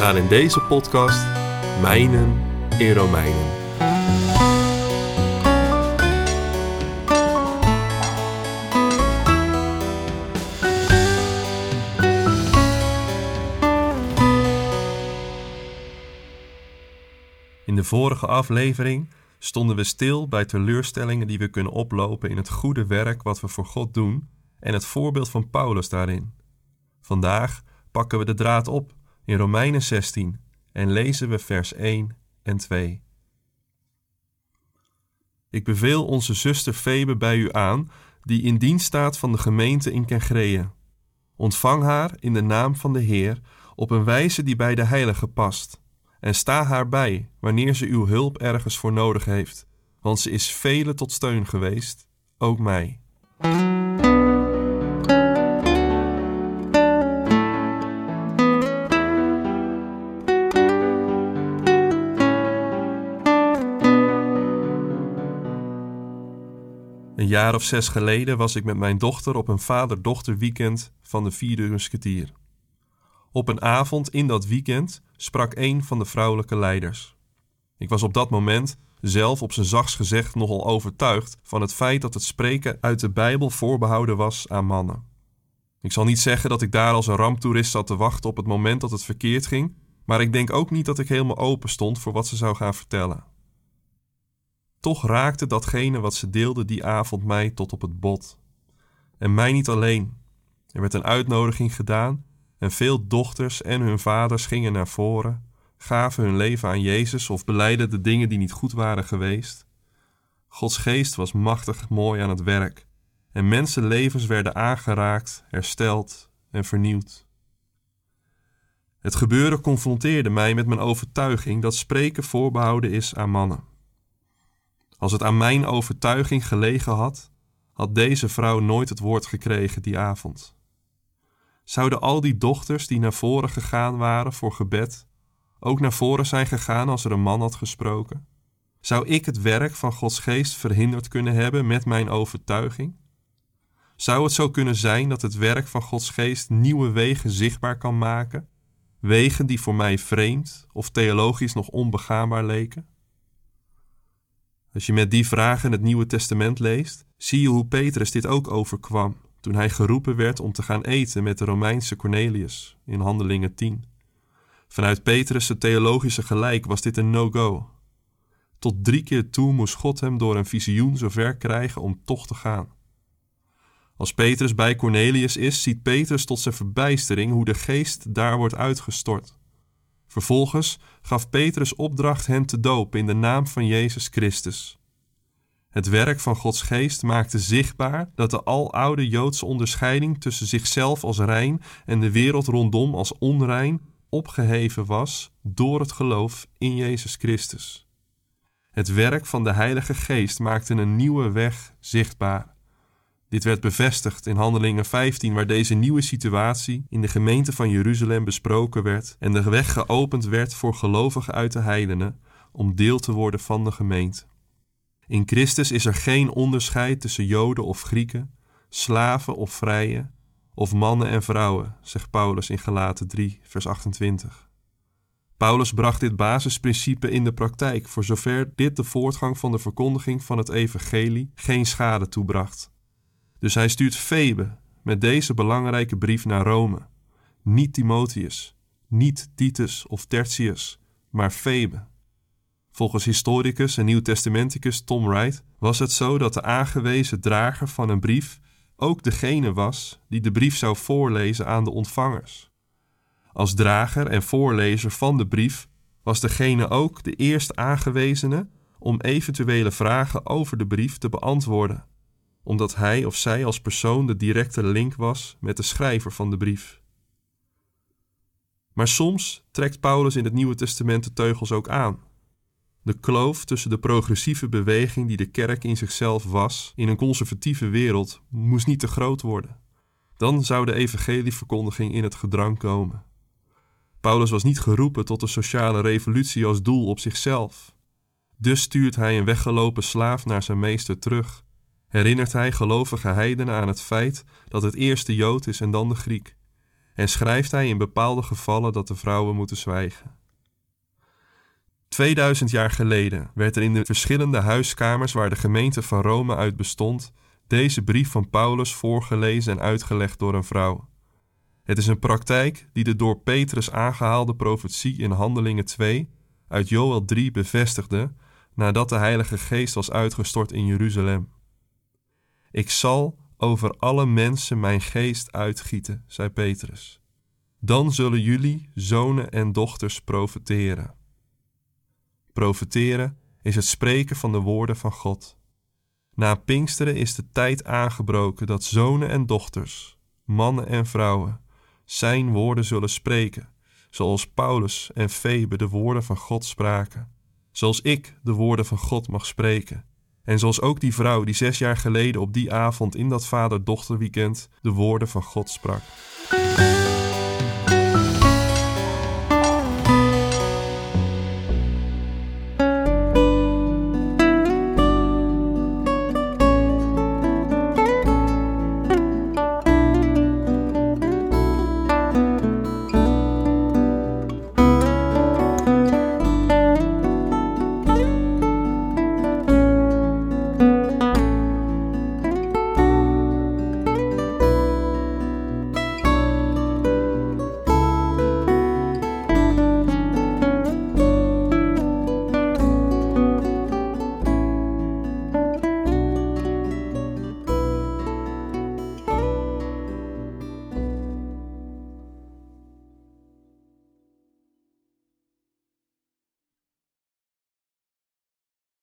Gaan in deze podcast mijnen in Romeinen. In de vorige aflevering stonden we stil bij teleurstellingen die we kunnen oplopen in het goede werk wat we voor God doen en het voorbeeld van Paulus daarin. Vandaag pakken we de draad op in Romeinen 16 en lezen we vers 1 en 2. Ik beveel onze zuster Febe bij u aan, die in dienst staat van de gemeente in Kencreë. Ontvang haar in de naam van de Heer op een wijze die bij de heilige past. En sta haar bij wanneer ze uw hulp ergens voor nodig heeft, want ze is vele tot steun geweest, ook mij. Een jaar of zes geleden was ik met mijn dochter op een vader-dochter weekend van de Vierde Musketier. Op een avond in dat weekend sprak een van de vrouwelijke leiders. Ik was op dat moment zelf op zijn zachts gezegd nogal overtuigd van het feit dat het spreken uit de Bijbel voorbehouden was aan mannen. Ik zal niet zeggen dat ik daar als een ramptoerist zat te wachten op het moment dat het verkeerd ging, maar ik denk ook niet dat ik helemaal open stond voor wat ze zou gaan vertellen. Toch raakte datgene wat ze deelde die avond mij tot op het bot. En mij niet alleen. Er werd een uitnodiging gedaan en veel dochters en hun vaders gingen naar voren, gaven hun leven aan Jezus of beleidden de dingen die niet goed waren geweest. Gods geest was machtig mooi aan het werk en mensenlevens werden aangeraakt, hersteld en vernieuwd. Het gebeuren confronteerde mij met mijn overtuiging dat spreken voorbehouden is aan mannen. Als het aan mijn overtuiging gelegen had, had deze vrouw nooit het woord gekregen die avond. Zouden al die dochters die naar voren gegaan waren voor gebed ook naar voren zijn gegaan als er een man had gesproken? Zou ik het werk van Gods geest verhinderd kunnen hebben met mijn overtuiging? Zou het zo kunnen zijn dat het werk van Gods geest nieuwe wegen zichtbaar kan maken? Wegen die voor mij vreemd of theologisch nog onbegaanbaar leken? Als je met die vragen het Nieuwe Testament leest, zie je hoe Petrus dit ook overkwam toen hij geroepen werd om te gaan eten met de Romeinse Cornelius in Handelingen 10. Vanuit Petrus' theologische gelijk was dit een no-go. Tot drie keer toe moest God hem door een visioen zover krijgen om toch te gaan. Als Petrus bij Cornelius is, ziet Petrus tot zijn verbijstering hoe de geest daar wordt uitgestort. Vervolgens gaf Petrus opdracht hen te dopen in de naam van Jezus Christus. Het werk van Gods geest maakte zichtbaar dat de aloude Joodse onderscheiding tussen zichzelf als rein en de wereld rondom als onrein opgeheven was door het geloof in Jezus Christus. Het werk van de Heilige Geest maakte een nieuwe weg zichtbaar. Dit werd bevestigd in Handelingen 15, waar deze nieuwe situatie in de gemeente van Jeruzalem besproken werd en de weg geopend werd voor gelovigen uit de heidenen om deel te worden van de gemeente. In Christus is er geen onderscheid tussen Joden of Grieken, slaven of vrije, of mannen en vrouwen, zegt Paulus in Galaten 3, vers 28. Paulus bracht dit basisprincipe in de praktijk, voor zover dit de voortgang van de verkondiging van het evangelie geen schade toebracht. Dus hij stuurt Febe met deze belangrijke brief naar Rome. Niet Timotheus, niet Titus of Tertius, maar Febe. Volgens historicus en nieuwtestamenticus Tom Wright was het zo dat de aangewezen drager van een brief ook degene was die de brief zou voorlezen aan de ontvangers. Als drager en voorlezer van de brief was degene ook de eerst aangewezene om eventuele vragen over de brief te beantwoorden. Omdat hij of zij als persoon de directe link was met de schrijver van de brief. Maar soms trekt Paulus in het Nieuwe Testament de teugels ook aan. De kloof tussen de progressieve beweging die de kerk in zichzelf was in een conservatieve wereld moest niet te groot worden. Dan zou de evangelieverkondiging in het gedrang komen. Paulus was niet geroepen tot een sociale revolutie als doel op zichzelf. Dus stuurt hij een weggelopen slaaf naar zijn meester terug. Herinnert hij gelovige heidenen aan het feit dat het eerst de Jood is en dan de Griek. En schrijft hij in bepaalde gevallen dat de vrouwen moeten zwijgen. 2000 jaar geleden werd er in de verschillende huiskamers waar de gemeente van Rome uit bestond, deze brief van Paulus voorgelezen en uitgelegd door een vrouw. Het is een praktijk die de door Petrus aangehaalde profetie in Handelingen 2 uit Joel 3 bevestigde nadat de Heilige Geest was uitgestort in Jeruzalem. Ik zal over alle mensen mijn geest uitgieten, zei Petrus. Dan zullen jullie, zonen en dochters, profeteren. Profeteren is het spreken van de woorden van God. Na Pinksteren is de tijd aangebroken dat zonen en dochters, mannen en vrouwen, zijn woorden zullen spreken, zoals Paulus en Febe de woorden van God spraken, zoals ik de woorden van God mag spreken, en zoals ook die vrouw die zes jaar geleden op die avond in dat vader-dochterweekend de woorden van God sprak.